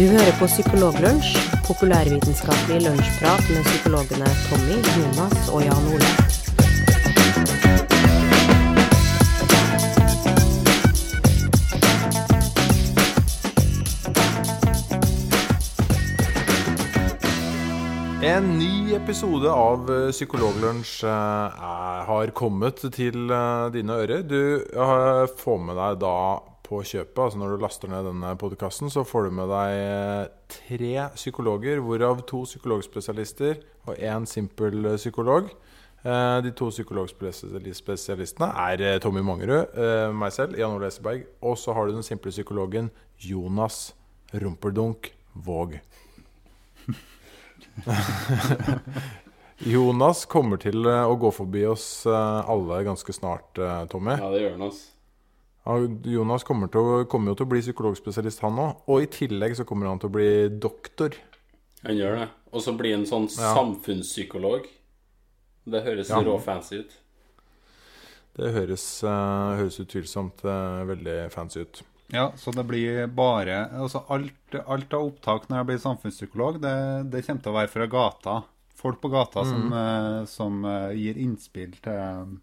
Du hører på Psykologlunsj, populærvitenskapelig lunsjprat med psykologene Tommy, Jonas og Jan Ole. En ny episode av eh, Psykologlunsj eh, har kommet til eh, dine ører. Du får med deg da på kjøpet, altså når du laster ned denne podkasten, så får du med deg eh, tre psykologer, hvorav to psykologspesialister og én simpel psykolog. Eh, De to psykologspesialistene er eh, Tommy Mangerud, meg selv, Jan Ole Eseberg, og så har du den simple psykologen Jonas Rumpeldunk Våg. Jonas kommer til å gå forbi oss alle ganske snart, Tommy. Ja, det gjør han, altså. Ja, Jonas kommer, til å, kommer jo til å bli psykologspesialist, han òg. Og i tillegg så kommer han til å bli doktor. Han gjør det. Og så blir han sånn Ja. samfunnspsykolog. Det høres Ja. rå fancy ut. Det høres, uh, høres utvilsomt uh, veldig fancy ut. Ja, så det blir bare altså alt, alt av opptak når jeg blir samfunnspsykolog, det, det kommer til å være fra gata. Folk på gata som, uh, som eh, gir innspill til,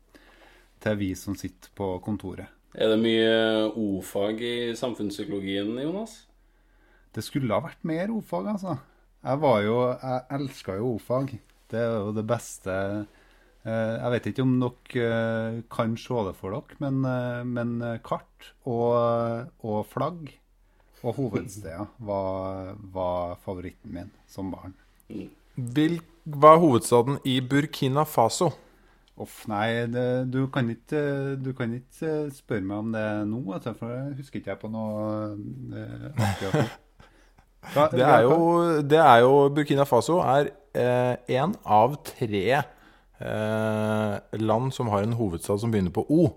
til vi som sitter på kontoret. Er det mye o-fag i samfunnspsykologien, Jonas? Det skulle ha vært mer o-fag, altså. Jeg var jo Jeg elska jo o-fag. Det er jo det beste eh, Jeg vet ikke om dere eh, kan se det for dere, men, eh, men kart og, og flagg og hovedsteder var, var favoritten min som barn. Hva er hovedstaden i Burkina Faso? Uff, nei, det, du, kan ikke, du kan ikke eh, spørre meg om det nå, altså, for det husker ikke jeg på noe eh, akkurat. Hva- Det er jo, det er jo Burkina Faso er én av tre eh, land som har en hovedstad som begynner på O.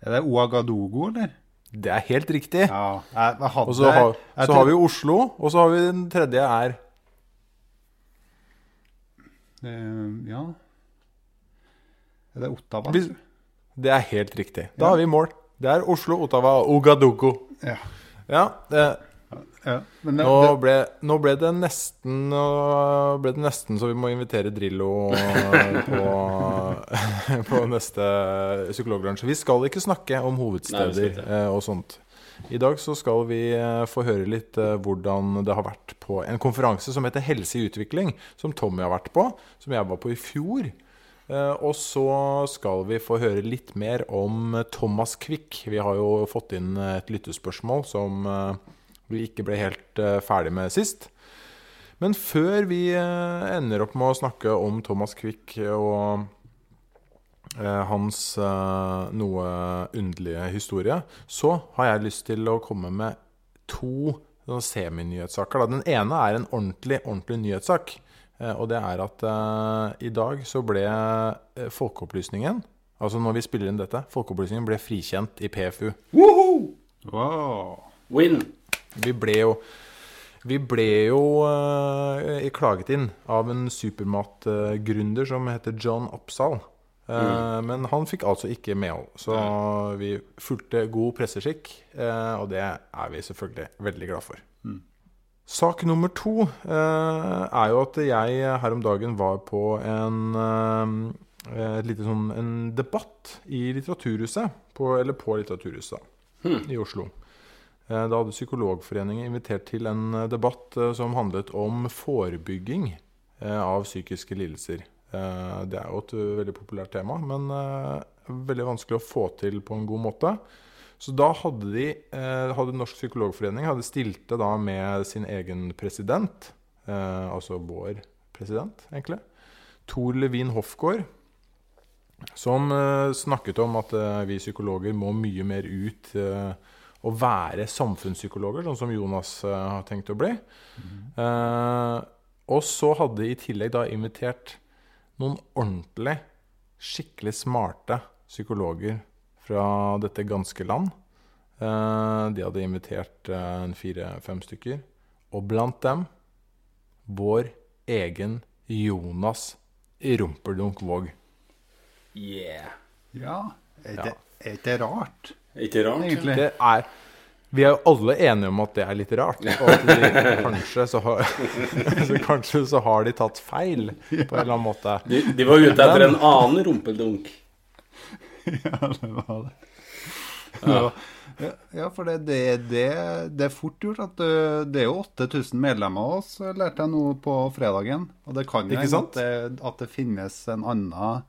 Er det Ouagadougou, eller? Det er helt riktig. Ja, jeg, jeg hadde Og så har, jeg så tror- har vi Oslo, og så har vi den tredje er Eh, ja Er det Ottawa? Vi, Det er helt riktig. Da har vi mål. Det er Oslo, Ottawa og Ogadogo. Ja. Ja, det, ja. Men det, nå, ble, nå ble det nesten nå ble det nesten så vi må invitere Drillo på, på neste psykologlunsj. Vi skal ikke snakke om hovedsteder Nei, eh, og sånt. I dag så skal vi eh, få høre litt eh, hvordan det har vært på en konferanse som heter Helse i utvikling, som Tommy har vært på, som jeg var på i fjor. Eh, Og så skal vi få høre litt mer om Thomas Quick. Vi har jo fått inn et lyttespørsmål som eh, vi ikke ble helt eh, ferdig med sist. Men før vi eh, ender opp med å snakke om Thomas Quick og eh, hans eh, noe underlige historie, så har jeg lyst til å komme med to seminyhetssaker. Den ene er en ordentlig, ordentlig nyhetssak. Eh, Og det er at eh, i dag så ble eh, Folkeopplysningen Altså når vi spiller inn dette, Folkeopplysningen ble frikjent i PFU. wow. Win! Vi ble jo vi ble jo eh, klaget inn av en supermatgründer som heter John Oppsal. Eh, Men han fikk altså ikke medhold. Så vi fulgte god presseskikk, eh, og det er vi selvfølgelig veldig glad for. Sak nummer to eh, er jo at jeg her om dagen var på en, eh, lite sånn, en debatt i Litteraturhuset. På, eller på Litteraturhuset, hmm. i Oslo. Eh, Da hadde Psykologforeningen invitert til en debatt eh, som handlet om forebygging eh, av psykiske lidelser. Eh, Det er jo et veldig populært tema, men veldig vanskelig å få til på en god måte. Så da hadde de eh, hadde Norsk Psykologforening hadde stilte da med sin egen president, eh, altså vår president, egentlig, Tor Levin Hofgaard, som eh, snakket om at vi psykologer må mye mer ut og være samfunnspsykologer, sånn som Jonas eh, har tenkt å bli. Eh, og så hadde de i tillegg da invitert noen ordentlig, skikkelig smarte psykologer fra dette ganske land. Eh, de hadde invitert eh, fire-fem stykker. Og blant dem vår egen Jonas Rumpeldunk Våg. Yeah. Ja. Er det, er det rart? Er ikke rart? Egentlig. Det er Vi er jo alle enige om at det er litt rart. Og at de, kanskje, så har, så kanskje så har de tatt feil på en eller annen måte. De, de var ute etter en annen rumpeldunk. Ja, det var det. Ja, ja, for det, det, det, det er fort gjort at uh, det er jo 8000 medlemmer av oss, lærte jeg nå på fredagen. Og det kan jo hende at det, at det finnes en annen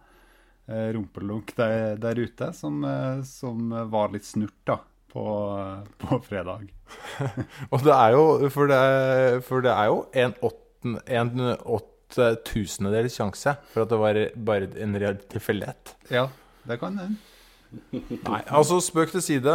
rumpelunk der, der ute som, eh, som var litt snurt da, på, på fredag. Og det er jo For det, for det er jo en, åtten, en åtte tusendedels sjanse for at det var bare en reell tilfeldighet. Ja, det kan hende. Nei, altså spøk til side.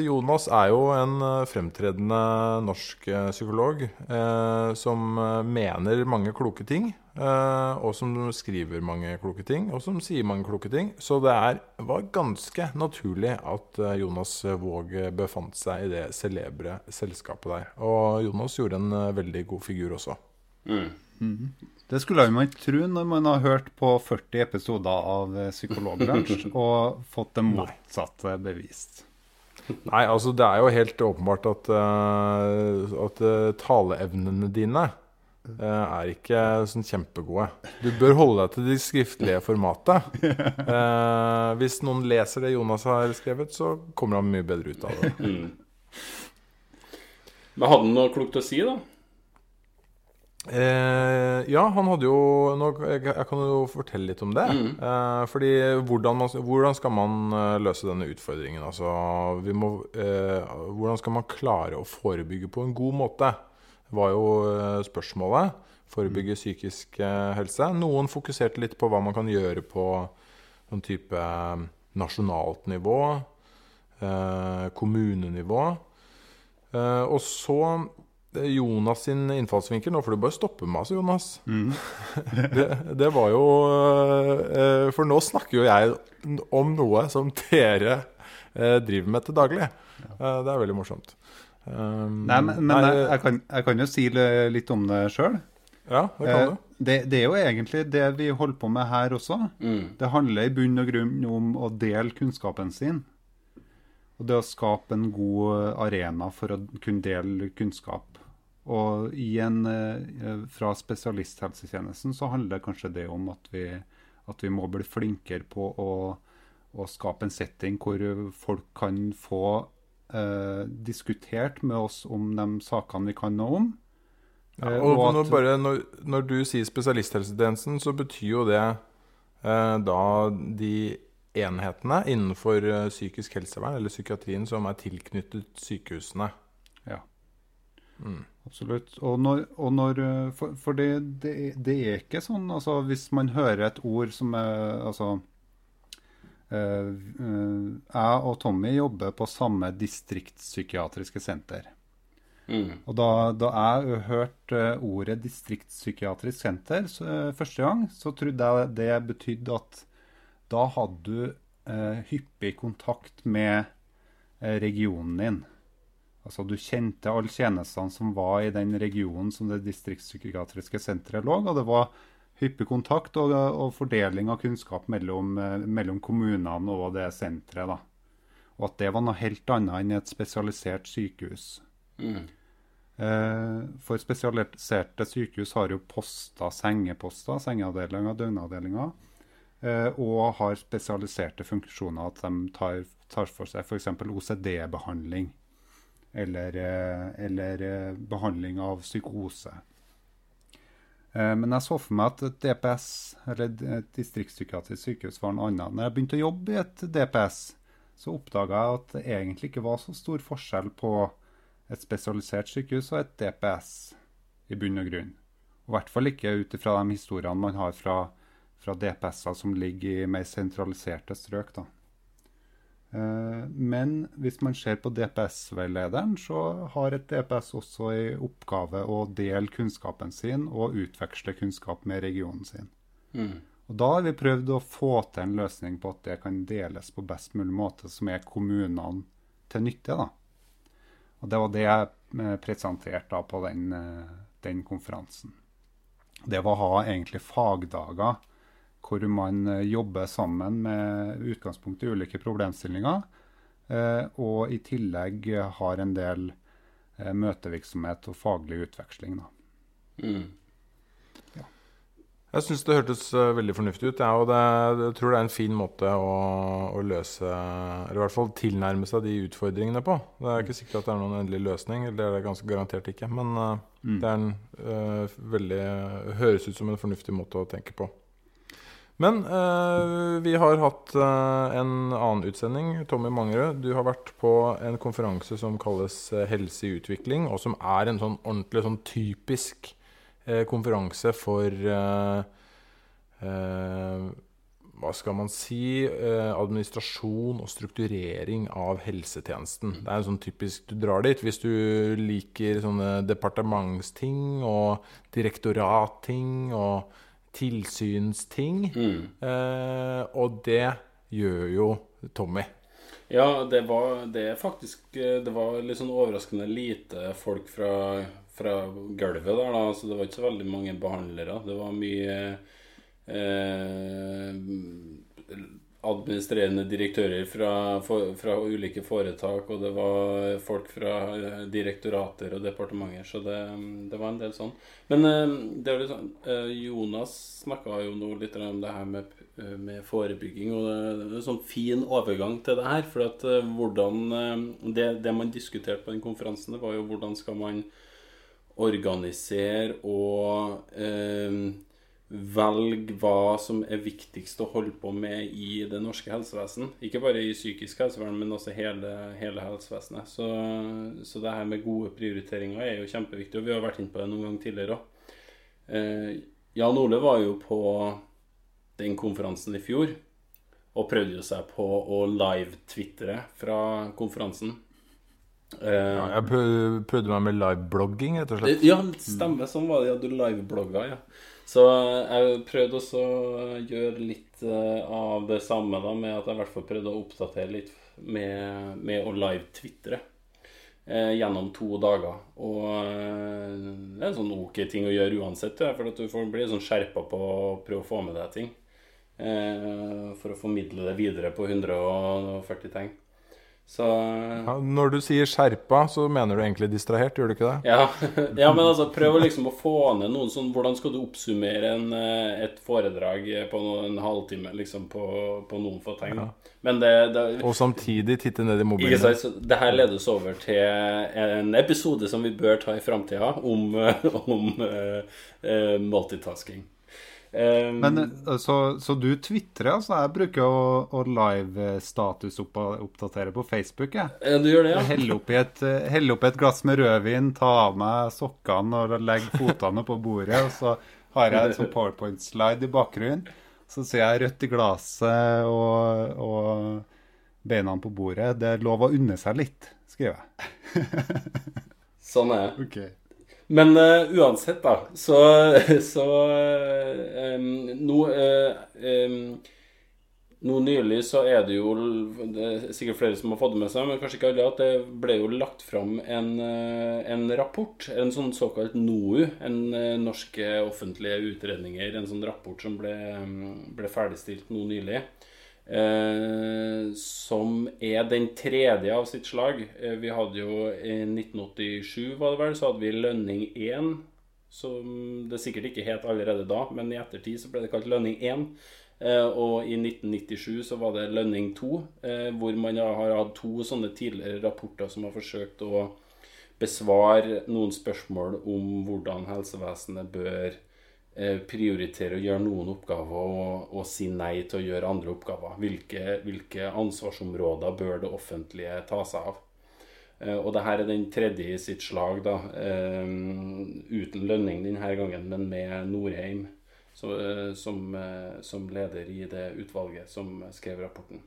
Jonas er jo en eh, fremtredende norsk eh, psykolog eh, som eh, mener mange kloke ting. Eh, og som skriver mange kloke ting, og som sier mange kloke ting. Så det er, var ganske naturlig at Jonas Våg befant seg i det celebre selskapet der. Og Jonas gjorde en veldig god figur også. Mm. Det skulle man ikke tro når man har hørt på 40 episoder av eh, Psykologlunsj og fått det motsatte bevist. Nei, altså det er jo helt åpenbart at, uh, at uh, taleevnene dine uh, er ikke sånn kjempegode. Du bør holde deg til det skriftlige formatet. Eh, hvis noen leser det Jonas har skrevet, så kommer han mye bedre ut av det. Men hadde han noe klokt å si, da? Eh, ja, han hadde jo nå, jeg, jeg kan jo fortelle litt om det. Eh, fordi hvordan, man, hvordan skal man eh, løse denne utfordringen? Altså, vi må, eh, hvordan skal man klare å forebygge på en god måte? Var jo eh, spørsmålet. Forebygge psykisk eh, helse. Noen fokuserte litt på hva man kan gjøre på sånn type nasjonalt nivå, eh, kommunenivå. Eh, og så Jonas sin innfallsvinkel Nå får du bare stoppe meg, altså, Jonas. det, det var jo eh, For nå snakker jo jeg om noe som dere eh, driver med til daglig. Eh, det er veldig morsomt. Um, Nei, men, men nei, jeg, jeg, kan, jeg kan jo si litt om det sjøl. Ja, det kan du. Det, det er jo egentlig det vi holder på med her også. Det handler i bunn og grunn om å dele kunnskapen sin. Og det å skape en god arena for å kunne dele kunnskap. Og en, eh, fra spesialisthelsetjenesten så handler det kanskje det om at vi, at vi må bli flinkere på å, å skape en setting hvor folk kan få eh, diskutert med oss om de sakene vi kan noe om. Ja, Eh, og og at- bare, når, når du sier spesialisthelsetjenesten, så betyr jo det eh, da de enhetene innenfor eh, psykisk helsevern eller psykiatrien som er tilknyttet sykehusene. Ja. Absolutt. Og når, og når eh, For, for det, det, det er ikke sånn altså Hvis man hører et ord som er Altså eh, eh, Jeg og Tommy jobber på samme distriktspsykiatriske senter. Mm. Og da, da jeg hørte ordet distriktspsykiatrisk senter så, eh, første gang, så trodde jeg det betydde at da hadde du eh, hyppig kontakt med eh, regionen din. Altså du kjente alle tjenestene som var i den regionen som det distriktspsykiatriske senteret lå, og det var hyppig kontakt og, og fordeling av kunnskap mellom, eh, mellom kommunene og det senteret. da. Og at det var noe helt annet enn et spesialisert sykehus. Mm. Eh, For spesialiserte sykehus har jo poster, sengeposter, sengeavdelinger, døgnavdelinger. eh, Og har spesialiserte funksjoner. At de tar, tar for seg f.eks. OCD-behandling. Eller, eh, eller eh, behandling av psykose. Eh, Men jeg så for meg at et DPS, eller et distriktspsykiatrisk sykehus, var noe annet. Når jeg begynte å jobbe i et DPS, så oppdaga jeg at det egentlig ikke var så stor forskjell på et spesialisert sykehus og et DPS, i bunn og grunn. I hvert fall ikke ut ifra de historiene man har fra, fra DPS-er som ligger i mer sentraliserte strøk. da. Eh, Men hvis man ser på DPS-veilederen, så har et DPS også i oppgave å dele kunnskapen sin og utveksle kunnskap med regionen sin. Mm. Og Da har vi prøvd å få til en løsning på at det kan deles på best mulig måte, som er kommunene til nytte. da. Og Det var det jeg eh, presenterte på den, eh, den konferansen. Det var å ha egentlig fagdager hvor man eh, jobber sammen med utgangspunkt i ulike problemstillinger, Eh, og i tillegg har en del eh, møtevirksomhet og faglig utveksling. Da. Mm. Jeg syns det hørtes veldig fornuftig ut. Ja, og det, jeg tror det er en fin måte å, å løse Eller i hvert fall tilnærme seg de utfordringene på. Det er ikke sikkert at det er noen endelig løsning. Eller det er det ganske garantert ikke. Men Mm. det er en eh, veldig Høres ut som en fornuftig måte å tenke på. Men eh, vi har hatt eh, en annen utsending. Tommy Mangerød, du har vært på en konferanse som kalles eh, Helse i utvikling, og som er en sånn ordentlig sånn typisk eh, konferanse for eh, eh, Hva skal man si Administrasjon og strukturering av helsetjenesten. Det er en sånn typisk Du drar dit hvis du liker sånne departementsting og direktoratting og tilsynsting. Mm. Eh, og det gjør jo Tommy. Ja, det var det er faktisk eh, Det var litt sånn overraskende lite folk fra, fra gulvet der, da. Så det var ikke så veldig mange behandlere. Det var mye eh, administrerende direktører fra, fra ulike foretak, og det var folk fra eh, direktorater og departementer, så det, det var en del sånn. Men eh, det er litt sånn eh, Jonas snakka jo nå litt om det her med, med forebygging, og det, det er en sånn fin overgang til det her. For at hvordan det, det man diskuterte på den konferansen, var jo hvordan skal man organisere og eh, velge hva som er viktigst å holde på med i det norske helsevesen. Ikke bare i psykisk helsevern, men også hele, hele helsevesenet. Så, så det her med gode prioriteringer er jo kjempeviktig, og vi har vært inne på det noen gang tidligere òg. Eh, Jan Ole var jo på den konferansen i fjor og prøvde jo seg på å live-twitre fra konferansen. Eh, Ja, jeg prøvde meg med liveblogging, rett og slett. ja, stemmer. Sånn var det. Ja, du liveblogga, ja. Så jeg prøvde også å gjøre litt eh, av det samme, da, med at jeg i hvert fall prøvde å oppdatere litt med, med å live-tvitre. Eh, gjennom to dager. Og eh, det er en sånn ok ting å gjøre uansett, ja, for at du får bli sånn skjerpa på å prøve å få med deg ting. Eh, for å formidle det videre på 140 tegn. Så Ja, når du sier skjerpa, så mener du egentlig distrahert, gjør du ikke det? ja, ja, men altså prøv liksom å få ned noen sånn Hvordan skal du oppsummere en, eh, et foredrag på en halvtime liksom på, på noen få tegn? Men det, det Og samtidig titte ned i ikke mobilen. sant, det her ledes over til en episode som vi bør ta i framtida, om, eh, om uh, uh, multitasking. Eh, Men eh, så, så du tvitrer, altså? Jeg bruker å, å live-statusoppdatere på Facebook, jeg. ja, du gjør det, ja? Helle oppi et, eh, oppi et glass med rødvin, tar av meg sokkene og legger fotene på bordet. Og så har jeg en sånn powerpoint-slide i bakgrunnen. Så ser jeg rødt i glasset og, og beina på bordet. Det er lov å unne seg litt, skriver jeg. Sånn er det. Ok. Men uh, uansett, da, så, så um, nå, uh, um, nå nylig så er det jo Det er sikkert flere som har fått det med seg, men kanskje ikke alle, at det ble jo lagt fram en, en rapport, en sånn såkalt NOU, en norske offentlige utredninger, en sånn rapport som ble, ble ferdigstilt nå nylig. Eh, som er den tredje av sitt slag. Eh, vi hadde jo i 1987, var det vel, så hadde vi Lønning 1. Som det sikkert ikke het allerede da, men i ettertid så ble det kalt Lønning 1. Eh, og i 1997 så var det Lønning 2, eh, hvor man har hatt to sånne tidligere rapporter som har forsøkt å besvare noen spørsmål om hvordan helsevesenet bør prioritere å gjøre noen oppgaver og, og si nei til å gjøre andre oppgaver. Hvilke, hvilke ansvarsområder bør det offentlige ta seg av? Eh, Og det her er den tredje i sitt slag, da. eh, Uten lønning denne gangen, men med Norheim eh, som, eh, som leder i det utvalget som skrev rapporten.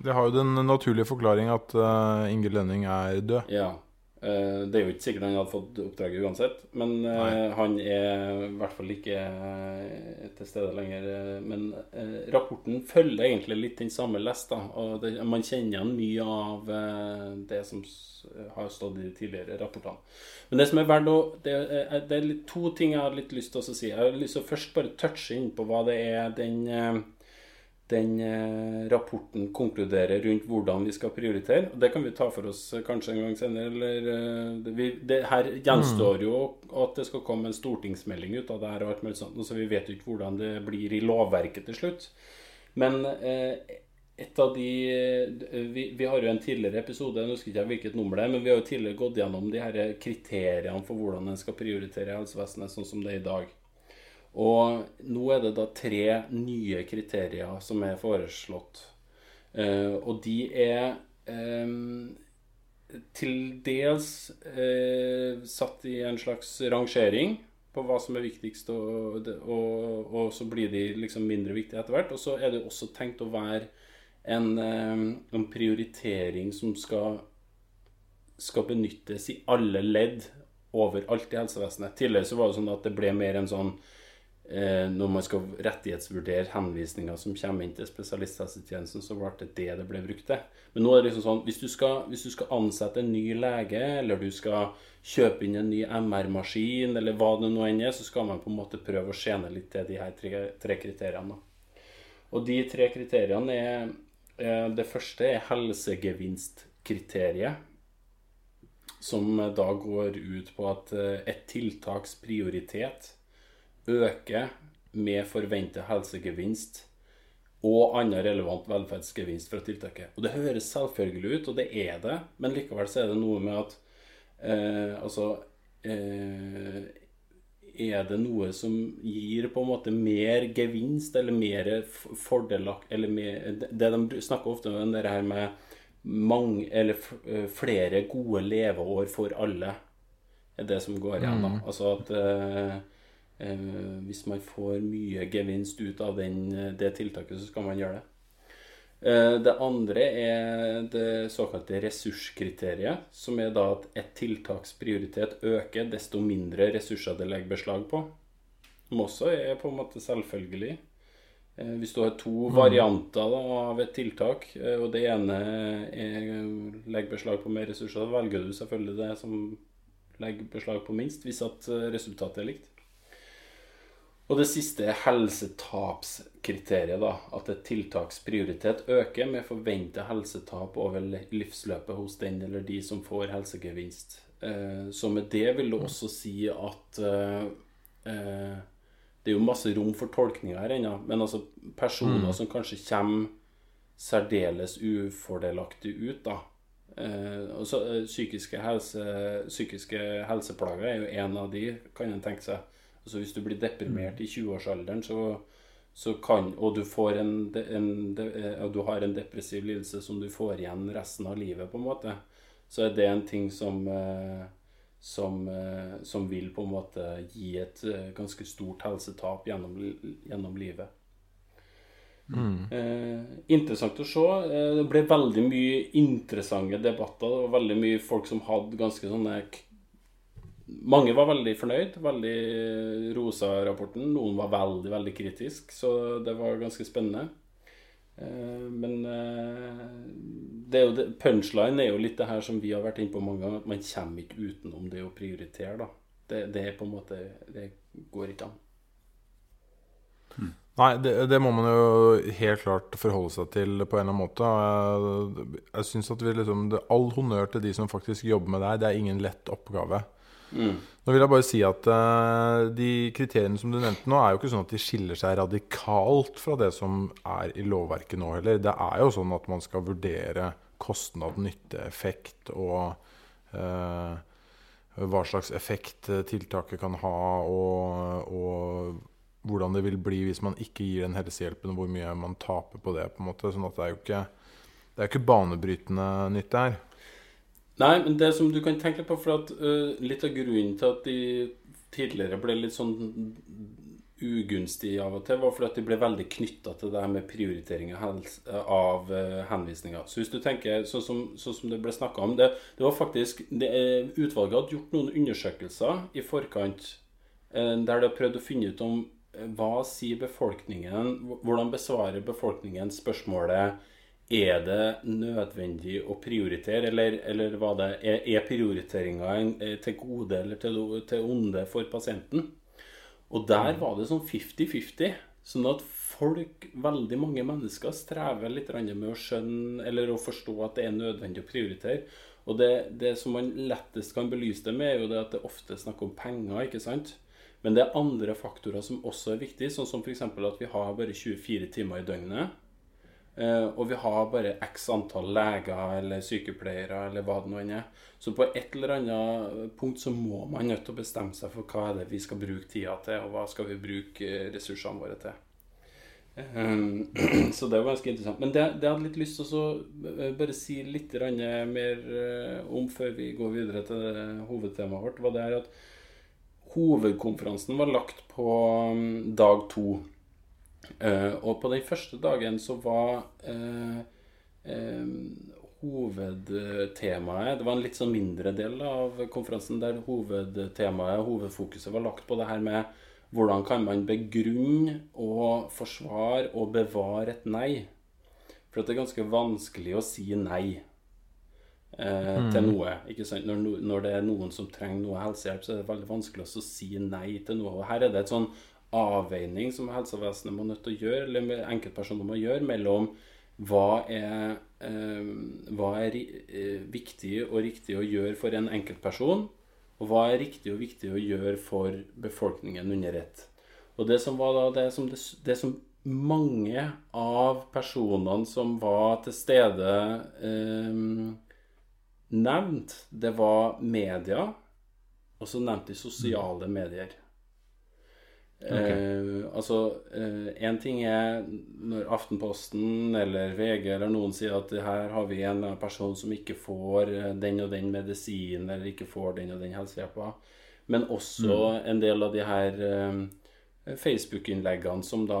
Det har jo den naturlige forklaring at eh, Inge Lønning er død. Ja. Eh, Det er jo ikke sikkert han hadde fått oppdraget uansett, men Nei. han er i hvert fall ikke eh, til stede lenger. eh, Men eh, rapporten følger egentlig litt den samme lest. Og det, man kjenner igjen mye av eh, det som har stått i de tidligere rapportene. Men det som er verdt å Det, er, det er to ting jeg har litt lyst til å si. Jeg har lyst til å først bare touche inn på hva det er den eh, den eh, rapporten konkluderer rundt hvordan vi skal prioritere. Og Det kan vi ta for oss eh, kanskje en gang senere. Eller, eh, det, vi, det her gjenstår jo at det skal komme en stortingsmelding ut av det her. og alt mulig sånt, Så vi vet jo ikke hvordan det blir i lovverket til slutt. Men eh, et av de vi, vi har jo en tidligere episode, jeg husker ikke hvilket nummer det er, men vi har jo tidligere gått gjennom de her kriteriene for hvordan en skal prioritere helsevesenet sånn som det er i dag. Og nå er det da tre nye kriterier som er foreslått. Eh, og de er eh, til dels eh, satt i en slags rangering på hva som er viktigst, og, og, og så blir de liksom mindre viktige etter hvert. Og så er det også tenkt å være en, eh, en prioritering som skal, skal benyttes i alle ledd overalt i helsevesenet. Tidligere så var det sånn at det ble mer en sånn når man skal rettighetsvurdere henvisninger som kommer inn til spesialisthelsetjenesten, så ble det det det ble brukt til. Men nå er det liksom sånn hvis du skal, hvis du skal ansette en ny lege, eller du skal kjøpe inn en ny MR-maskin, eller hva det nå enn er, så skal man på en måte prøve å skjene litt til de her tre, tre kriteriene. Og de tre kriteriene er eh, Det første er helsegevinstkriteriet. Som da går ut på at eh, et tiltaks prioritet øker med forventet helsegevinst og annen relevant velferdsgevinst fra tiltaket. Og Det høres selvfølgelig ut, og det er det, men likevel så er det noe med at eh, Altså eh, Er det noe som gir på en måte mer gevinst, eller mer fordelak... Eller mer, det de snakker ofte om, det her med mange, eller eh, flere gode leveår for alle, er det som går igjen. da. Mm. Altså at Eh, hvis man får mye gevinst ut av den, eh, det tiltaket, så skal man gjøre det. Eh, det andre er det såkalte ressurskriteriet, som er da at et tiltaks prioritet øker desto mindre ressurser det legger beslag på. Som også er på en måte selvfølgelig. Hvis du har to mm. varianter av et tiltak, og det ene er, legger beslag på mer ressurser, da velger du selvfølgelig det som legger beslag på minst, hvis at resultatet er likt. Og det siste er helsetapskriteriet. da, At et tiltaks prioritet øker med forventa helsetap over livsløpet hos den eller de som får helsegevinst. Eh, så med det vil det også si at eh, eh, Det er jo masse rom for tolkninger her ennå, men altså personer mm. som kanskje kommer særdeles ufordelaktig ut, da. Også, psykiske, helse, psykiske helseplager er jo en av de, kan en tenke seg. Altså Hvis du blir deprimert i 20-årsalderen, så, så, kan Og du, en, en, en du har en depressiv lidelse som du får igjen resten av livet, på en måte, så er det en ting som eh, som, eh, som vil på en måte gi et ganske stort helsetap gjennom, gjennom livet. Mm. Eh, interessant å se. det ble veldig mye interessante debatter. Det var veldig mye folk som hadde ganske sånne mange var veldig fornøyd, veldig rosa rapporten. Noen var veldig, veldig kritisk, så det var ganske spennende. Eh, men eh, det er det, punchline er jo litt det her som vi har vært inne på mange ganger, at man kommer ikke utenom det å prioritere, da. Det, det er på en måte Det går ikke an. Hmm. Nei, det, det, må man jo helt klart forholde seg til på en eller annen måte. Jeg, jeg synes at vi liksom, All honnør til de som faktisk jobber med det her. Det er ingen lett oppgave. Mm. Nå vil jeg bare si at uh, De kriteriene som du nevnte nå, er jo ikke sånn at de skiller seg radikalt fra det som er i lovverket nå heller. Det er jo sånn at man skal vurdere kostnad, nytteeffekt og uh, hva slags effekt tiltaket kan ha, og, og, hvordan det vil bli hvis man ikke gir den helsehjelpen, og hvor mye man taper på det. på en måte, sånn at det er jo ikke, det er ikke banebrytende nytt her. Nei, men det som du kan tenke på For at uh, litt av grunnen til at de tidligere ble litt sånn ugunstige av og til, var fordi at de ble veldig knytta til det her med prioritering av uh, henvisninger. Så hvis du tenker sånn som, sånn som, det ble snakka om det, det, var faktisk det, Utvalget hadde gjort noen undersøkelser i forkant der de prøvde å finne ut om hva sier befolkningen Hvordan besvarer befolkningen spørsmålet er det nødvendig å prioritere, eller, eller var det, er, er prioriteringa eh, til gode eller til, til, onde for pasienten? Og der var det sånn 50-50. Sånn at folk, veldig mange mennesker, strever litt med å skjønne eller å forstå at det er nødvendig å prioritere. Og det, det som man lettest kan belyse det med, er jo det at det ofte er snakk om penger. ikke sant? Men det er andre faktorer som også er viktige, sånn som f.eks. at vi har bare 24 timer i døgnet. Eh, og vi har bare x antall leger eller sykepleiere eller hva det nå enn er. Så på et eller annet punkt så må man nødt til å bestemme seg for hva er det vi skal bruke tida til, og hva skal vi bruke ressursene våre til. Um, så det var ganske interessant. Men det, det jeg hadde litt lyst til å eh, bare si litt mer om før vi går videre til hovedtemaet vårt, var det her at hovedkonferansen var lagt på um, dag to. Uh, og på den første dagen så var uh, um, hovedtemaet Det var en litt sånn mindre del av konferansen der hovedtemaet, hovedfokuset, var lagt på det her med hvordan kan man begrunne og forsvare og bevare et nei. For det er ganske vanskelig å si nei eh, mm. til noe. ikke sant? Når, når, det er noen som trenger noe helsehjelp, så er det veldig vanskelig å si nei til noe. Og her er det et sånn avveining som helsevesenet må nødt til å gjøre, eller enkeltpersoner må gjøre, mellom hva er, eh, hva er eh, viktig og riktig å gjøre for en enkeltperson, og hva er riktig og viktig å gjøre for befolkningen under ett. Og det som var da, det som, det, det som mange av personene som var til stede eh, nevnt, det var media, og så nevnte de sosiale medier. Okay. Eh, altså, én eh, ting er når Aftenposten eller VG eller noen sier at her har vi en person som ikke får eh, den og den medisinen eller ikke får den og den helsehjelpa. Men også mm. en del av de her eh, Facebook-innleggene som da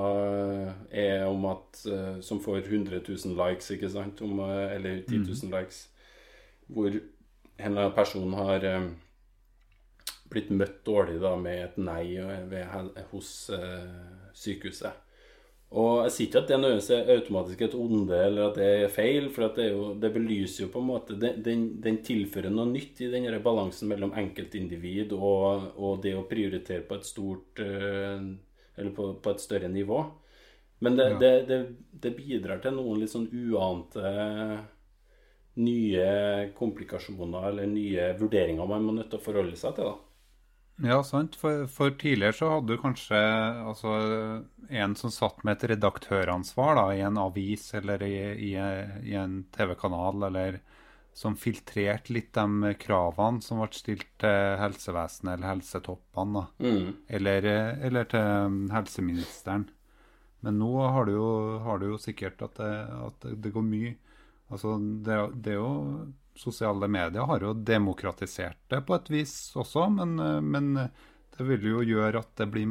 er om at Som får 100 000 likes, ikke sant? Om, eller 10 000 mm. likes hvor en person har eh, blitt møtt dårlig da, med et nei ved, hos uh, sykehuset. Og Jeg sier ikke at det nødvendigvis er automatisk et onde eller at det er feil, for det, jo, det, belyser jo på en måte Den, den tilfører noe nytt i denne balansen mellom enkeltindivid og, og, det å prioritere på et stort uh, Eller på, på, et større nivå. Men det, ja. det, det, bidrar til noen litt sånn uante nye komplikasjoner eller nye vurderinger man må nødt til å forholde seg til. da. Ja, sant. For, for, tidligere så hadde du kanskje altså, en som satt med et redaktøransvar da, i en avis eller i, i, i en TV-kanal, eller som filtrerte litt de kravene som ble stilt til helsevesenet eller helsetoppene. Mm. Eller, eller, til helseministeren. Men nå har du jo, har du jo sikkert at det, at det går mye Altså, det, det, er jo Sosiale medier har jo demokratisert det på et vis også, men, men det vil jo gjøre at det blir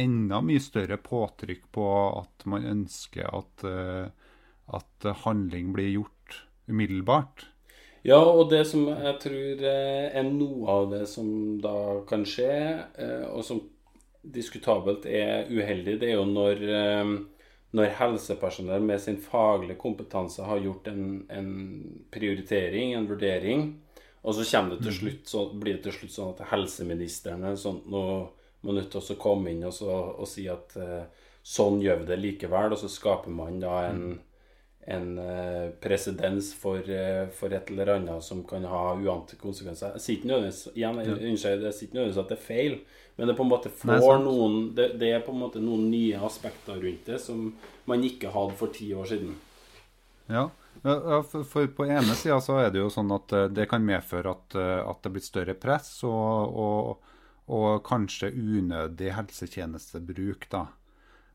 enda mye større påtrykk på at man ønsker at, at handling blir gjort umiddelbart. Ja, og det som jeg tror er noe av det som da kan skje, eh, og som diskutabelt er uheldig, det er jo når når helsepersonell med sin faglige kompetanse har gjort en, en prioritering, en vurdering, og så det til mm. slutt, så blir det til slutt sånn at helseministeren sånn, nå må nødt til å komme inn og, så, og si at uh, sånn gjør vi det likevel, og så skaper man da en, en uh, presedens for, uh, for, et eller annet som kan ha uante konsekvenser. Jeg sier ikke nødvendigvis at det er feil, men det på en måte får Nei, noen det, det, er på en måte noen nye aspekter rundt det som man ikke hadde for ti år siden. Ja, for, for på ene sida så er det jo sånn at eh, det kan medføre at, eh, at det blir større press og, og, og kanskje unødig helsetjenestebruk, da.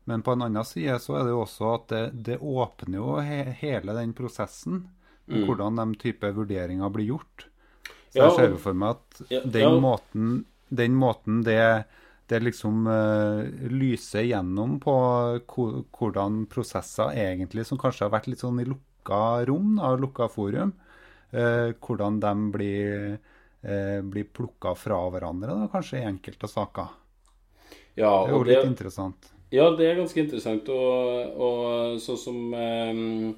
Men på en annen side så er det jo også at det, det åpner jo he, hele den prosessen. Mm. Hvordan de type vurderinger blir gjort. Så jeg ser jo for meg at den ja, måten den måten det, det liksom uh, lyser gjennom på hvordan prosesser egentlig, som kanskje har vært litt sånn i lukka rom, da, lukka forum, uh, hvordan de blir, uh, blir plukka fra hverandre, da, kanskje i enkelte saker. Ja, det er jo litt interessant. Ja, det er ganske interessant. Og, og sånn som um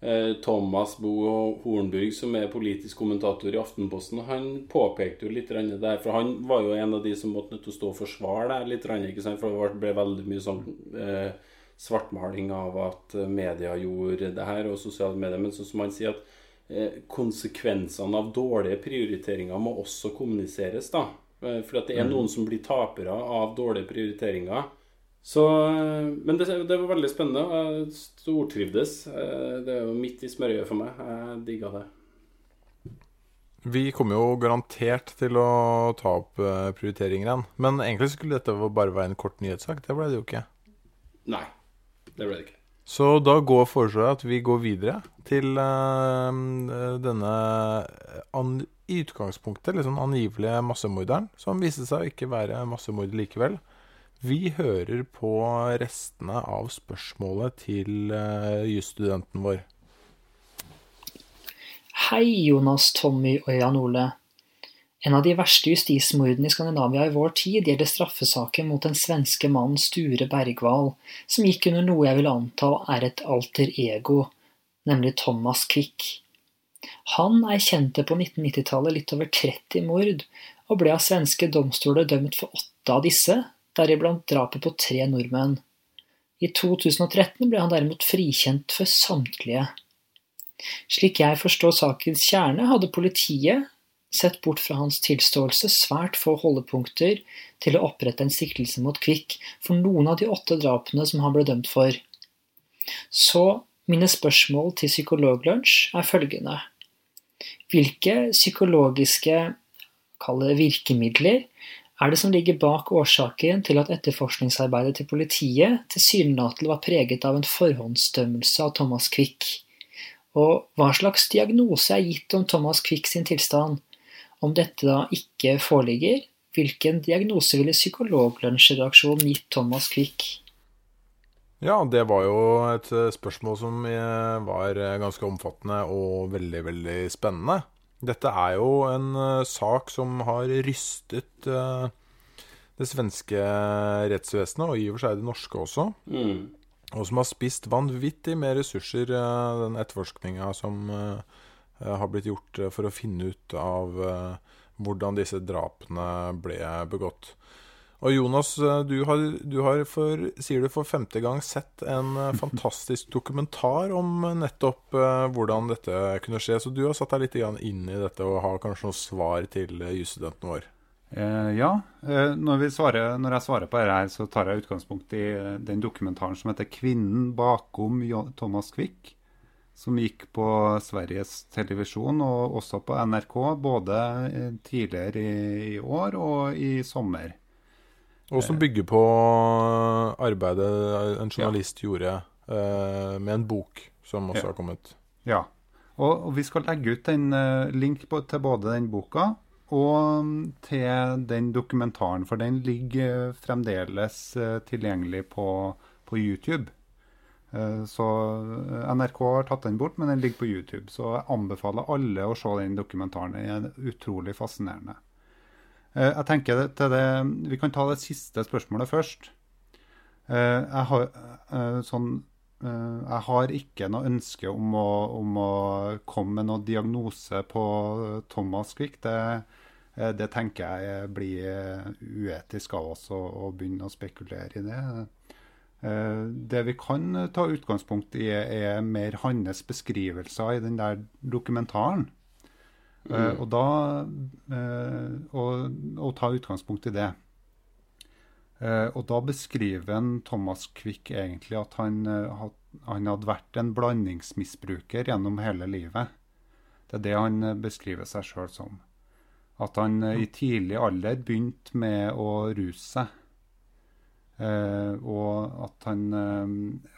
Eh, Thomas Bo Hornburg, som er politisk kommentator i Aftenposten, han påpekte jo litt der, for han var jo en av de som måtte nødt til å stå og forsvare det litt, ikke sant? for det ble veldig mye sånn, eh, svartmaling av at eh, media gjorde det her, og sosiale medier. Men sånn som han sier at eh, konsekvensene av dårlige prioriteringer må også kommuniseres. da. Eh, for at det er noen som blir tapere av dårlige prioriteringer. Så, eh, men det, det var veldig spennende. Jeg stortrivdes. Eh, Det er jo midt i smørøyet for meg. Jeg digga det. Vi kommer jo garantert til å ta opp eh, prioriteringer igjen. Men egentlig skulle dette bare være en kort nyhetssak. Det ble det jo ikke. Nei, det ble det ikke. Så da går foreslår jeg at vi går videre til uh, denne an, i utgangspunktet litt sånn angivelige massemorderen, som viste seg å ikke være massemord likevel. Vi hører på restene av spørsmålet til uh, jusstudenten vår. Hei, Jonas, Tommy og Jan Ole. En av de verste justismordene i Skandinavia i vår tid gjelder straffesaken mot den svenske mannen Sture Bergwall, som gikk under noe jeg vil anta er et alter ego, nemlig Thomas Quick. Han erkjente på 1990-tallet litt over 30 mord, og ble av svenske domstoler dømt for åtte av disse, deriblant drapet på tre nordmenn. I 2013 ble han derimot frikjent for samtlige. Slik jeg forstår sakens kjerne, hadde politiet, sett bort fra hans tilståelse, svært få holdepunkter til å opprette en siktelse mot Kvikk for noen av de åtte drapene som han ble dømt for. Så mine spørsmål til Psykologlunsj er følgende. Hvilke psykologiske virkemidler er det som ligger bak årsaken til at etterforskningsarbeidet til politiet tilsynelatende var preget av en forhåndsdømmelse av Thomas Quick? Og hva slags diagnose er gitt om Thomas Quick sin tilstand? Om dette da ikke foreligger, hvilken diagnose ville Psykologlunsjredaksjonen gitt Thomas Quick? Ja, det var jo et eh, spørsmål som eh, var eh, ganske omfattende og veldig, veldig spennende. Dette er jo en uh, sak som har rystet uh, det svenske rettsvesenet, og i og for seg det norske også. Mm. Og som har spist vanvittig med ressurser, uh, den etterforskninga som har blitt gjort for å finne ut av hvordan disse drapene ble begått. Og Jonas, du har, du har for, sier du for femte gang sett en fantastisk dokumentar om nettopp uh, hvordan dette kunne skje. Så du har satt deg litt inn i dette og har kanskje noen svar til jusstudenten vår? Eh, ja. Eh, når, svarer, når, jeg svarer på dette, her, så tar jeg utgangspunkt i den dokumentaren som heter 'Kvinnen bakom Thomas Quick'. Som gikk på Sveriges Televisjon og også på NRK, både tidligere i, i år og i sommer. Og som bygger på arbeidet en journalist ja. gjorde uh, med en bok som også ja. har kommet. Ja. Og, og, vi skal legge ut en uh, link på, til både den boka og um, til den dokumentaren. For den ligger uh, fremdeles tilgjengelig på, på YouTube. Så NRK har tatt den bort, men den ligger på YouTube. Så jeg anbefaler alle å se den dokumentaren. Den er utrolig fascinerende. Jeg tenker til det, Vi kan ta det siste spørsmålet først. Jeg har, sånn, jeg har ikke noe ønske om å, om å komme med noen diagnose på Thomas Quick. Det, det, tenker jeg blir uetisk av oss å, å begynne å spekulere i det. Det vi kan ta utgangspunkt i, er mer hans beskrivelser i den der dokumentaren. Uh, og da uh, og, og, ta utgangspunkt i det. Uh, og da beskriver en Thomas Quick egentlig at han, han, hadde vært en blandingsmisbruker gjennom hele livet. Det er det han beskriver seg sjøl som. At han i tidlig alder begynte med å ruse seg. og at han,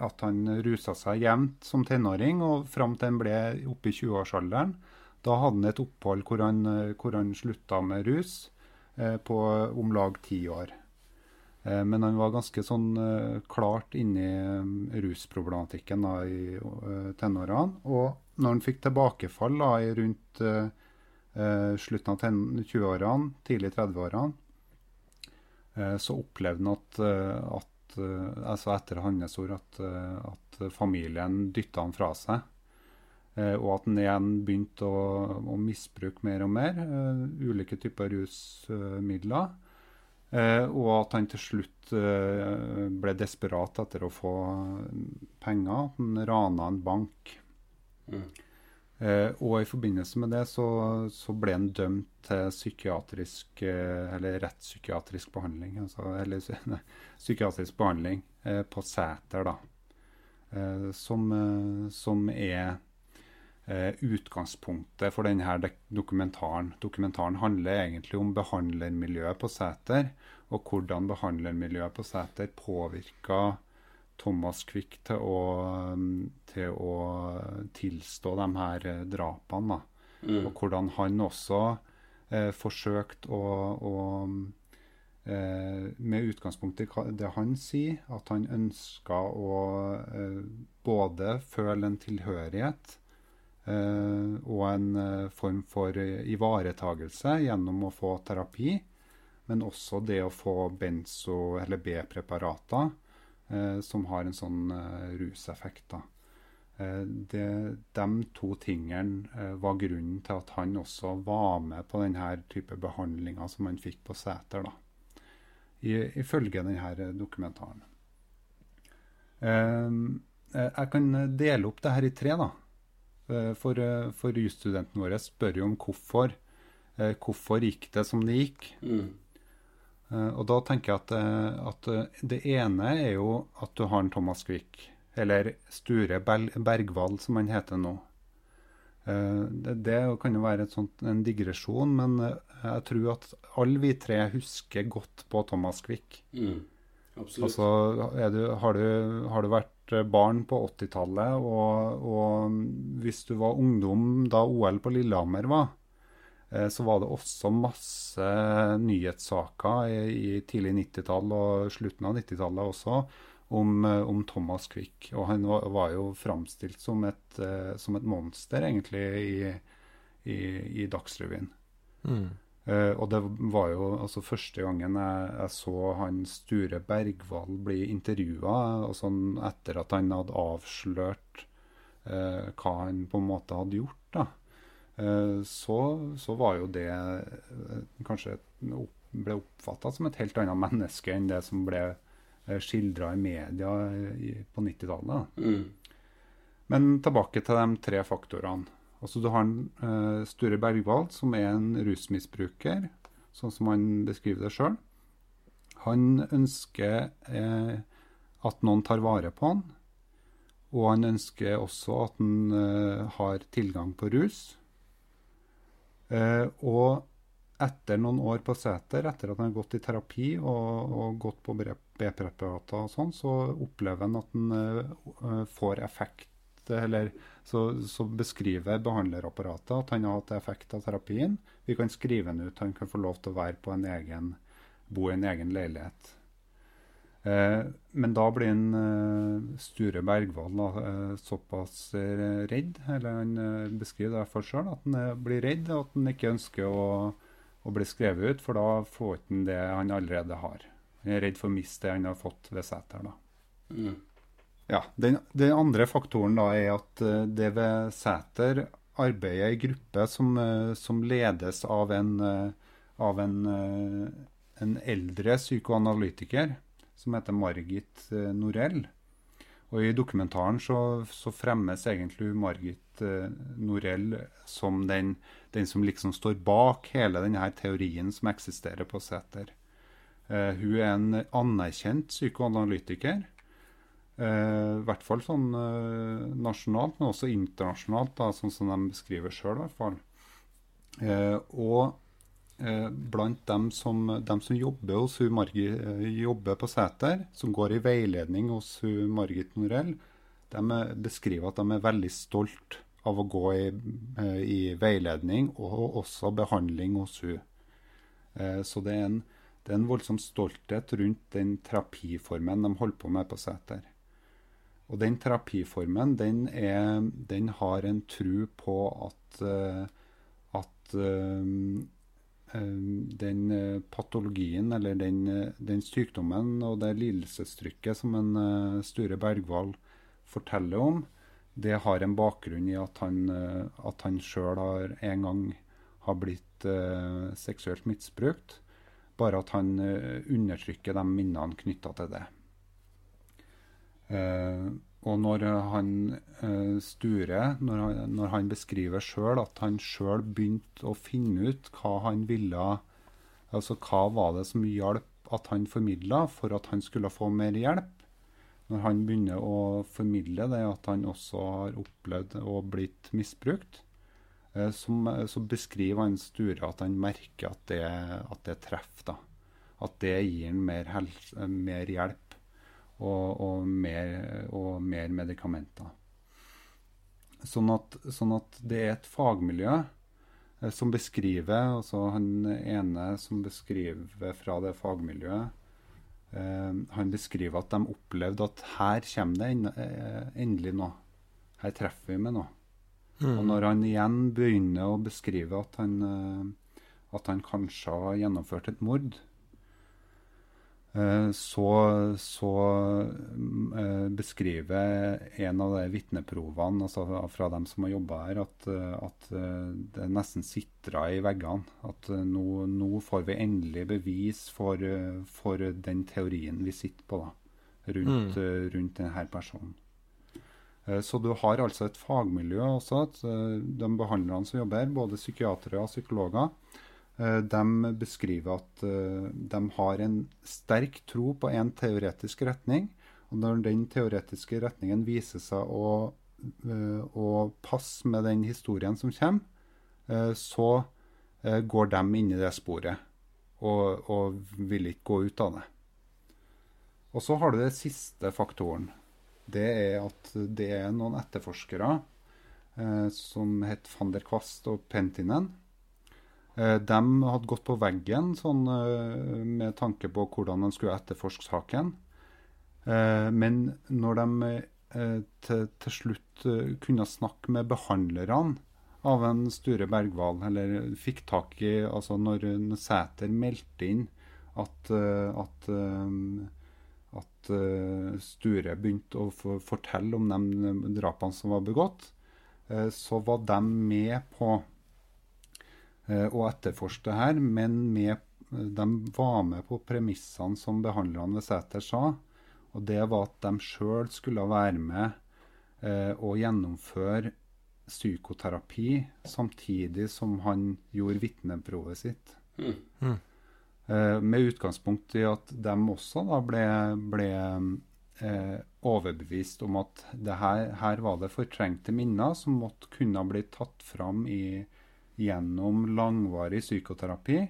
at han rusa seg jevnt som tenåring, og fram til han ble oppe i 20-årsalderen. Da hadde han et opphold hvor han, hvor han slutta med rus eh, på om lag ti år. Eh, men han var ganske sånn eh, klart inne i um, rusproblematikken da, i uh, tenårene. Og når han fikk tilbakefall da, i rundt slutten av 20-årene, tidlig 30-årene, uh, så opplevde han at, at altså etter hans ord at, at familien dytta han fra seg. Eh, og at en igjen begynte å, å, misbruke mer og mer uh, ulike typer rusmidler. Uh, og at han til slutt uh, ble desperat etter å få penger. Han rana en bank. Mm. Og i forbindelse med det så, så ble han dømt til psykiatrisk Eller rettspsykiatrisk behandling. Altså, eller psykiatrisk behandling eh, på Sæter, da. Som, som er utgangspunktet for denne dokumentaren. Dokumentaren handler egentlig om behandlermiljøet på Sæter, og hvordan behandlermiljøet på Sæter påvirka Thomas Quick til å, til å tilstå de her drapene. Mm. Og hvordan han også eh, forsøkte å, å eh, Med utgangspunkt i det han sier, at han ønska å eh, både føle en tilhørighet Eh, og en eh, form for ivaretagelse gjennom å få terapi. Men også det å få benzo- eller B-preparater eh, som har en sånn ruseffekt. da. Det, de to tingene var grunnen til at han også var med på denne type behandlinger som han fikk på Sæter, da. ifølge denne dokumentaren. Jeg kan dele opp det her i tre. da. Eh, for, eh, for jusstudentene våre spør jo om hvorfor. Eh, hvorfor gikk det som det gikk? Mm. Og da tenker jeg at, at, det ene er jo at du har en Thomas Quick, eller Sture Bergwall som han heter nå. Det, det kan jo være sånt, en digresjon, men jeg tror at alle vi tre husker godt på Thomas Quick. Mm. Absolutt. Altså, du, har, du, har, du, vært barn på 80-tallet, og, og, hvis du var ungdom da OL på Lillehammer var, eh, så var det også masse nyhetssaker i, i tidlig 90-tall og slutten av 90-tallet også om, eh, om, Thomas Quick. Og han var, var jo framstilt som et, som et monster, egentlig, i, i, i Dagsrevyen. Mm. Uh, og det var jo altså første gangen jeg, jeg så han Sture Bergwall bli intervjua, sånn etter at han hadde avslørt uh, hva han på en måte hadde gjort. Uh, så, så, var jo det kanskje ble oppfatta som et helt annet menneske enn det som ble skildra i media på 90-tallet. Mm. Men tilbake til de tre faktorene. Altså Du har en uh, Sture Bergwald, som er en rusmisbruker, sånn som han beskriver det sjøl. Han ønsker eh, at noen tar vare på han. Og han ønsker også at han eh, har tilgang på rus. Og etter noen år på seter, etter at han har gått i terapi og, og gått på B-preparater og sånn, så opplever han at han får effekt eller så, så, beskriver behandlerapparatet at han har hatt effekt av terapien. Vi kan skrive han ut. Han kan få lov til å være på en egen, bo i en egen leilighet. Eh, men da blir en eh, Sture Bergwall eh, såpass eh, redd, eller han eh, beskriver det for sjøl, at han eh, blir redd, og at han ikke ønsker å, å bli skrevet ut, for da får han det han allerede har. Han er redd for å miste det han har fått ved Sæter. Mm. Ja, den, den, andre faktoren da er at uh, det ved Sæter arbeider i gruppe som, uh, som, ledes av en, uh, av en, en, eldre psykoanalytiker som heter Margit Norell. Og I dokumentaren så, så fremmes egentlig Margit Norell som den, den, som liksom står bak hele denne teorien som eksisterer på Sæter. hun er en anerkjent psykoanalytiker I hvert fall sånn uh, nasjonalt, men også internasjonalt, da, sånn som de beskriver sjøl. fall. og blant dem som, dem som, jobber hos hun Margit, jobber på Sæter, som går i veiledning hos hun Margit Norell, de beskriver at de er veldig stolt av å gå i, i veiledning og også behandling hos hun. så det er, en, det er en voldsom stolthet rundt den terapiformen de holder på med på Sæter. Og den terapiformen, den, er, den har en tro på at, uh, at um, den patologien, eller den, den, sykdommen og det lidelsestrykket som en uh, Sture Bergwall forteller om, det har en bakgrunn i at han, uh, han sjøl en gang har blitt seksuelt misbrukt. bare at han eh, undertrykker de minnene knytta til det. Eh, og når han eh, Sture, når han, når han beskriver sjøl at han sjøl begynte å finne ut hva han ville Altså hva var det som hjalp at han formidla for at han skulle få mer hjelp? Når han begynner å formidle det at han også har opplevd og blitt misbrukt, eh, som, så beskriver han Sture at han merker at det, at det treffer. da. At det gir ham mer, mer hjelp og, og, mer, og mer, medikamenter. Sånn at, sånn at, det er et fagmiljø eh, som beskriver altså Han ene som beskriver fra det fagmiljøet, eh, han beskriver at de opplevde at her kommer det eh, endelig noe. Her treffer vi med noe. Mm. Og når han igjen begynner å beskrive at han, at han kanskje har gjennomført et mord, så, så eh, beskriver en av de vitneprovene altså fra dem som har jobba her, at, at, det nesten sitra i veggene. At nå, nå, får vi endelig bevis for, for, den teorien vi sitter på da, rundt, mm. rundt denne personen. Eh, så du har altså et fagmiljø også. At de behandlerne som jobber her, både psykiatere og psykologer, Eh, de beskriver at eh, de har en sterk tro på en teoretisk retning. Og når den teoretiske retningen viser seg å, eh, å passe med den historien som kommer, så går de inn i det sporet og, og vil ikke gå ut av det. Og så har du den siste faktoren. Det er at det er noen etterforskere eh, som heter van der Kvast og Pentinen, Eh, de hadde gått på veggen sånn, eh, med tanke på hvordan de skulle etterforske saken. Eh, men når de til, til slutt kunne snakke med behandlerne av en Sture Bergwall, eller fikk tak i altså Når Sæter meldte inn at, at, at Sture begynte å fortelle om de drapene som var begått, så var de med på Eh, og etterforske det her, men med, de var med på premissene som behandlerne ved Sæter sa. Og det var at de sjøl skulle være med eh, og gjennomføre psykoterapi samtidig som han gjorde vitneprovet sitt. Mm. Mm. Eh, med utgangspunkt i at de også da ble, ble eh, overbevist om at her, her, var det fortrengte minner som måtte kunne bli tatt fram i, gjennom langvarig psykoterapi,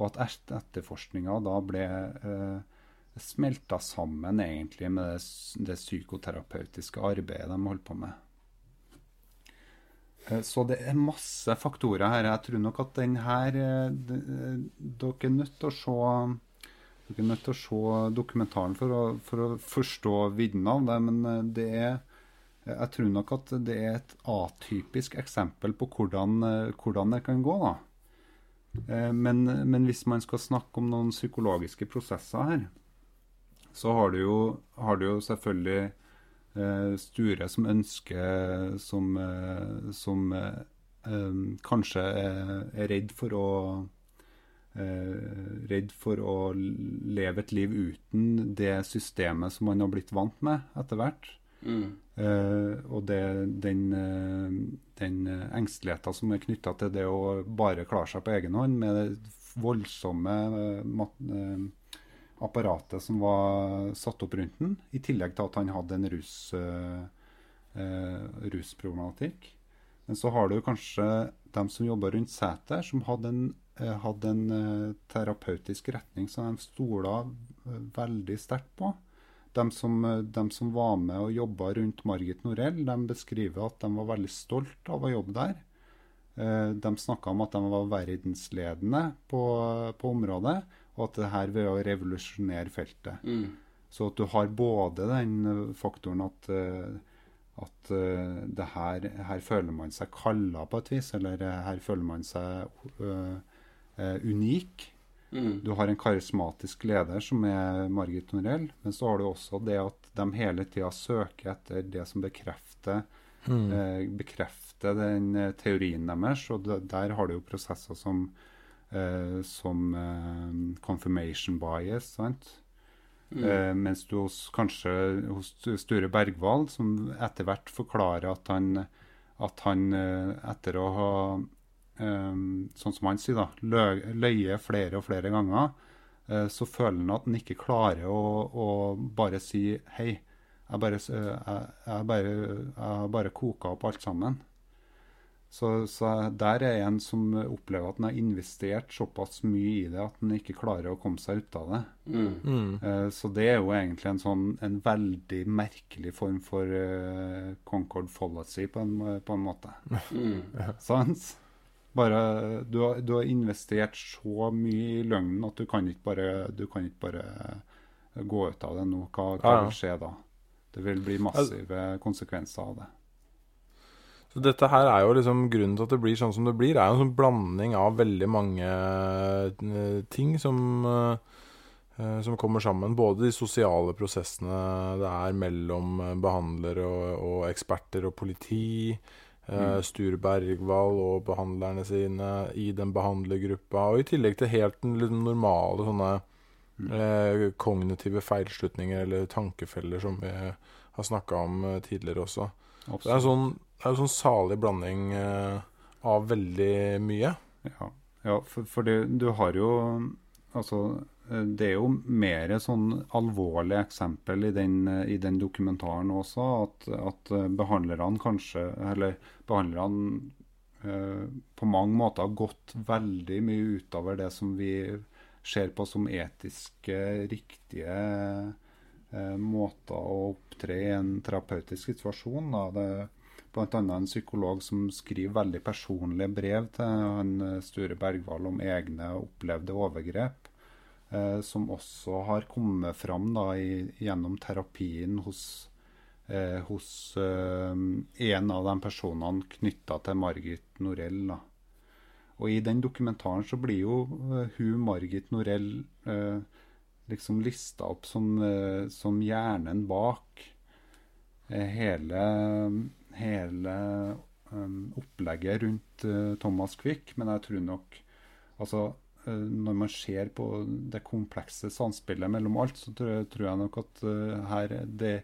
og at etterforskninga da ble eh, smelta sammen egentlig med det, det, psykoterapeutiske arbeidet de holdt på med. Eh, så det er masse faktorer her. Jeg tror nok at den her eh, Dere er nødt til å se dere er nødt til å se dokumentaren for å, for å forstå vidden av det, men eh, det er jeg tror nok at det er et atypisk eksempel på hvordan, eh, hvordan det kan gå. da. Eh, men, men, hvis man skal snakke om noen psykologiske prosesser her, så har du jo, har du jo selvfølgelig eh, Sture som ønsker Som, eh, som eh, eh kanskje er, er, redd for å Redd for å leve et liv uten det systemet som man har blitt vant med etter hvert. Mm. Uh, og det, den, uh, den engsteligheten som er knytta til det å bare klare seg på egen hånd, med det voldsomme uh, apparatet som var satt opp rundt den, i tillegg til at han hadde en rus, rusproblematikk. Men så har du kanskje dem som jobber rundt setet, som hadde en, hadde en terapeutisk retning som de stola veldig sterkt på. De som, de som, var med og jobba rundt Margit Norell, de beskriver at de var veldig stolt av å jobbe der. Eh, de snakka om at de var verdensledende på, på området, og at det her ved å revolusjonere feltet. Mm. Så at du har både den faktoren at, eh, at eh, det her, her føler man seg kalla på et vis, eller her føler man seg uh, uh, unik. Mm. Du har en karismatisk leder som er Margit Norell, men så har du også det at de hele tida søker etter det som bekrefter, mm. eh, bekrefter den eh, teorien deres. Og det, der har du jo prosesser som eh, som eh, confirmation bias, sant? Eh, mens du hos, kanskje hos Sture Bergwall, som etter hvert forklarer at han, at han eh, etter å ha eh, Sånn som han sier, da, lø, løye flere og flere ganger, eh, så føler han at han ikke klarer å, å bare si hei. Jeg bare, eh, jeg, jeg bare, jeg bare koka opp alt sammen. Så, så der er en som opplever at han har investert såpass mye i det at han ikke klarer å komme seg ut av det. Mm. Eh, Så det er jo egentlig en sånn en veldig merkelig form for uh, Concord fallacy på en, på en måte. Mm. Sant? Bare, du, har, du har investert så mye i løgnen at du kan ikke bare, du kan ikke bare gå ut av det nå. Hva, hva Ja, ja. vil skje da? Det vil bli massive konsekvenser av det. Så dette her er jo liksom grunnen til at det blir sånn som det blir. Er jo en sånn blanding av veldig mange eh, ting som, eh, eh, som kommer sammen. Både de sosiale prosessene det er mellom eh, behandlere og, og eksperter og politi. Eh, Sture Bergwall og behandlerne sine i den behandlergruppa. Og i tillegg til helt den normale sånne uh, kognitive feilslutninger eller tankefeller som vi har snakka om eh, tidligere også. Absolutt. det er en sånn, er en sånn salig blanding uh, av veldig mye. Ja, ja for, for det, du har jo Altså, det er jo mer sånn alvorlig eksempel i den, eh, i den dokumentaren også, at, at eh, behandlerne kanskje Eller behandlerne eh, på mange måter har gått veldig mye utover det som vi ser på som etiske, riktige eh, måter å opptre i en terapeutisk situasjon. Da. Det er bl.a. en psykolog som skriver veldig personlige brev til han eh, Sture Bergwall om egne opplevde overgrep, eh, som også har kommet fram da, i, gjennom terapien hos, eh, hos eh, en av de personene knytta til Margit Norell. Da. Og i den dokumentaren så blir jo eh, hun Margit Norell eh, liksom lista opp som, eh, som hjernen bak eh, hele, hele um, opplegget rundt eh, Thomas Quick. Men jeg tror nok altså eh, når man ser på det komplekse samspillet mellom alt, så tror tror jeg nok at uh, her det,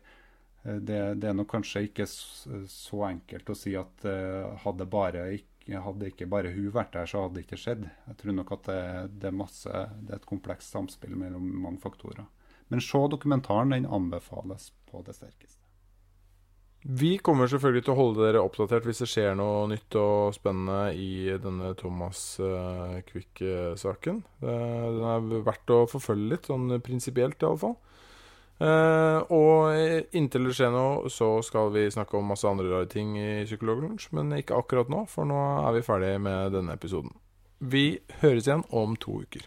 eh, det, det er nok kanskje ikke så enkelt å si at uh, hadde bare ikke hadde ikke bare hun vært der, så hadde det ikke skjedd. Jeg tror nok at det, det, er masse, det er et komplekst samspill mellom mange faktorer. Men se dokumentaren, den anbefales på det sterkeste. Vi kommer selvfølgelig til å holde dere oppdatert hvis det skjer noe nytt og spennende i denne Thomas uh, Quick-saken. Eh, den er verdt å forfølge litt, sånn prinsipielt iallfall. Uh, og inntil det skjer noe, så skal vi snakke om masse andre rare ting i Psykologlunsj, men ikke akkurat nå, for nå er vi ferdig med denne episoden. Vi høres igjen om to uker.